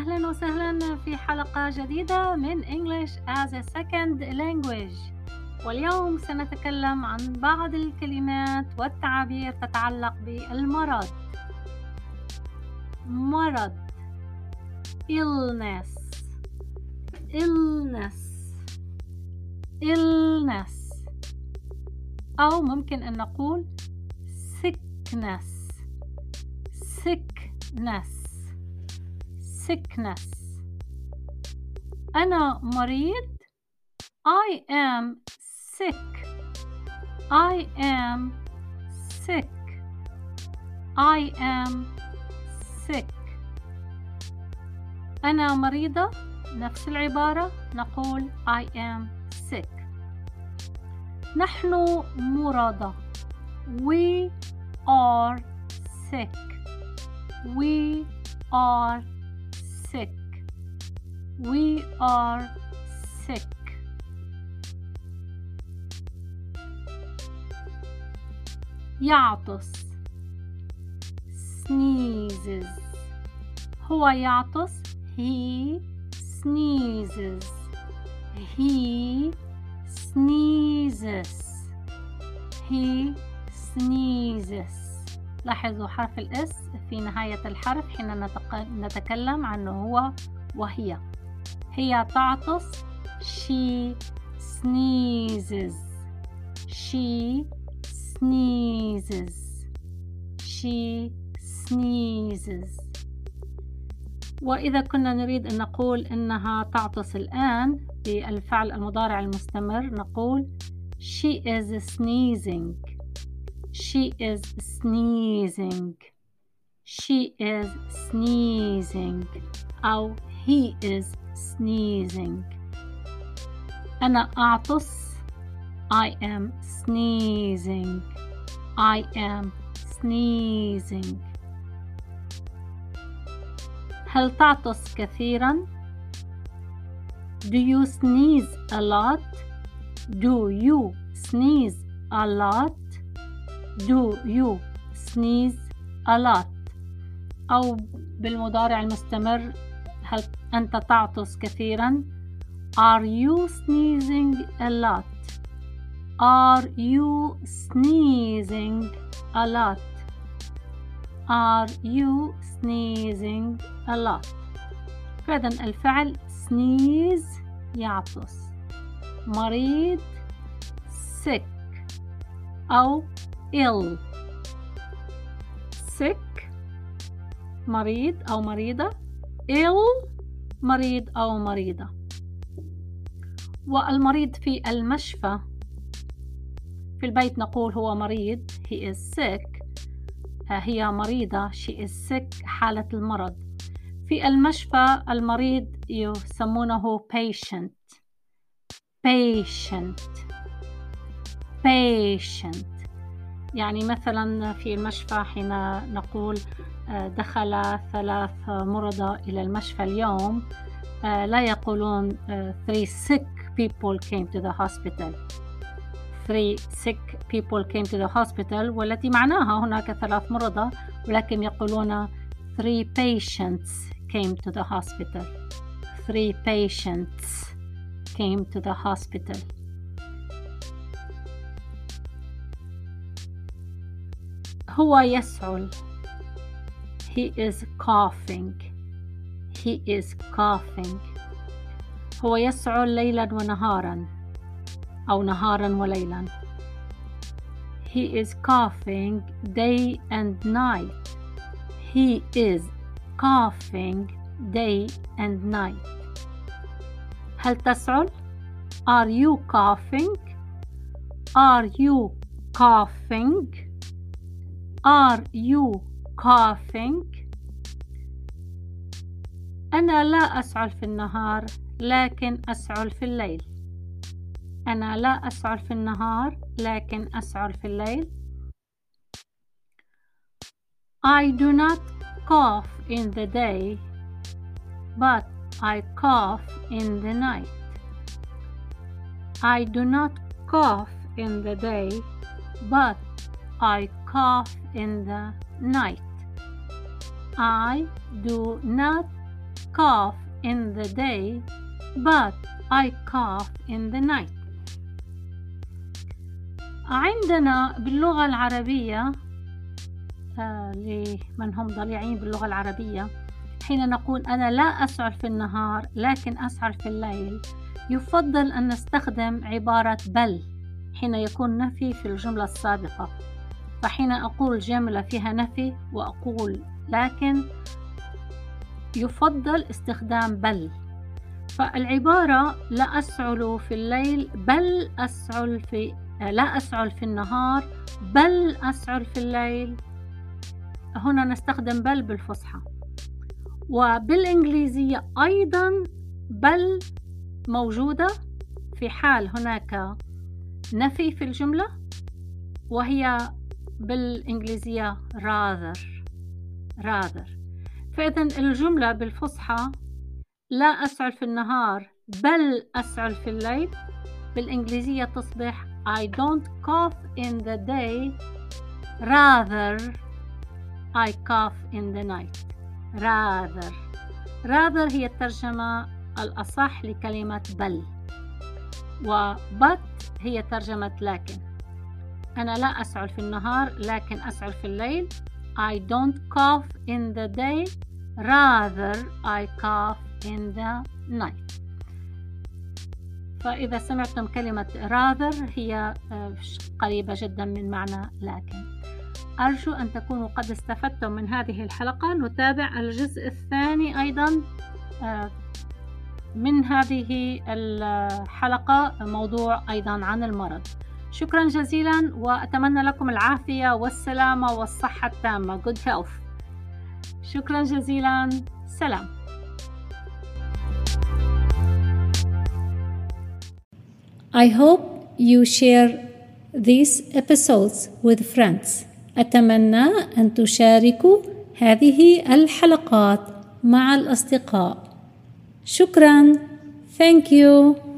أهلا وسهلا في حلقة جديدة من English as a Second Language. واليوم سنتكلم عن بعض الكلمات والتعابير تتعلق بالمرض. مرض. Illness. Illness. Illness. أو ممكن أن نقول sickness. Sickness. Sickness أنا مريض I am sick I am sick I am sick أنا مريضة نفس العبارة نقول I am sick نحن مرضى We are sick We are sick We are sick يعطس sneezes هو يعطس he sneezes he sneezes he sneezes لاحظوا حرف الإس في نهاية الحرف حين نتكلم عنه هو وهي. هي تعطس. She sneezes. She sneezes. She sneezes. وإذا كنا نريد أن نقول إنها تعطس الآن بالفعل المضارع المستمر نقول she is sneezing. she is sneezing she is sneezing أو he is sneezing أنا أعطس I am sneezing I am sneezing هل تعطس كثيرا؟ Do you sneeze a lot? Do you sneeze a lot? Do you sneeze a lot? أو بالمضارع المستمر هل أنت تعطس كثيرا؟ Are you sneezing a lot? Are you sneezing a lot? Are you sneezing a lot? فإذا الفعل sneeze يعطس مريض sick أو ill sick مريض أو مريضة. ill مريض أو مريضة. والمريض في المشفى. في البيت نقول هو مريض. He is sick. هي مريضة. She is sick. حالة المرض. في المشفى المريض يسمونه patient. patient. patient. يعني مثلا في المشفى حين نقول دخل ثلاث مرضى إلى المشفى اليوم لا يقولون three sick people came to the hospital three sick people came to the hospital والتي معناها هناك ثلاث مرضى ولكن يقولون three patients came to the hospital three patients came to the hospital هو يسعل he is coughing he is coughing هو يسعل ليلا ونهارا أو نهارا وليلا He is coughing day and night. He is coughing day and night. هل تسعل؟ Are you coughing? Are you coughing? Are you coughing? أنا لا أسعل في النهار لكن أسعل في الليل. أنا لا أسعل في النهار لكن أسعل في الليل I do not cough in the day but I cough in the night I do not cough in the day but I cough in the night. I do not cough in the day but I cough in the night. عندنا باللغة العربية آه لمن هم ضليعين باللغة العربية حين نقول أنا لا أسعل في النهار لكن أسعل في الليل يفضل أن نستخدم عبارة بل حين يكون نفي في الجملة السابقة. فحين أقول جملة فيها نفي وأقول لكن يفضل استخدام بل. فالعبارة لا أسعل في الليل بل أسعل في لا أسعل في النهار بل أسعل في الليل. هنا نستخدم بل بالفصحى. وبالإنجليزية أيضا بل موجودة. في حال هناك نفي في الجملة وهي بالإنجليزية rather rather. فإذا الجملة بالفصحى لا أسعل في النهار بل أسعل في الليل. بالإنجليزية تصبح I don't cough in the day rather I cough in the night. rather. rather هي الترجمة الأصح لكلمة بل. و but هي ترجمة لكن. أنا لا أسعل في النهار لكن أسعل في الليل. I don't cough in the day rather I cough in the night. فإذا سمعتم كلمة rather هي آه، قريبة جدا من معنى لكن. أرجو أن تكونوا قد استفدتم من هذه الحلقة. نتابع الجزء الثاني أيضا آه، من هذه الحلقة موضوع أيضا عن المرض. شكرا جزيلا وأتمنى لكم العافية والسلامة والصحة التامة good health شكرا جزيلا سلام I hope you share these episodes with friends. أتمنى أن تشاركوا هذه الحلقات مع الأصدقاء. شكرا. Thank you.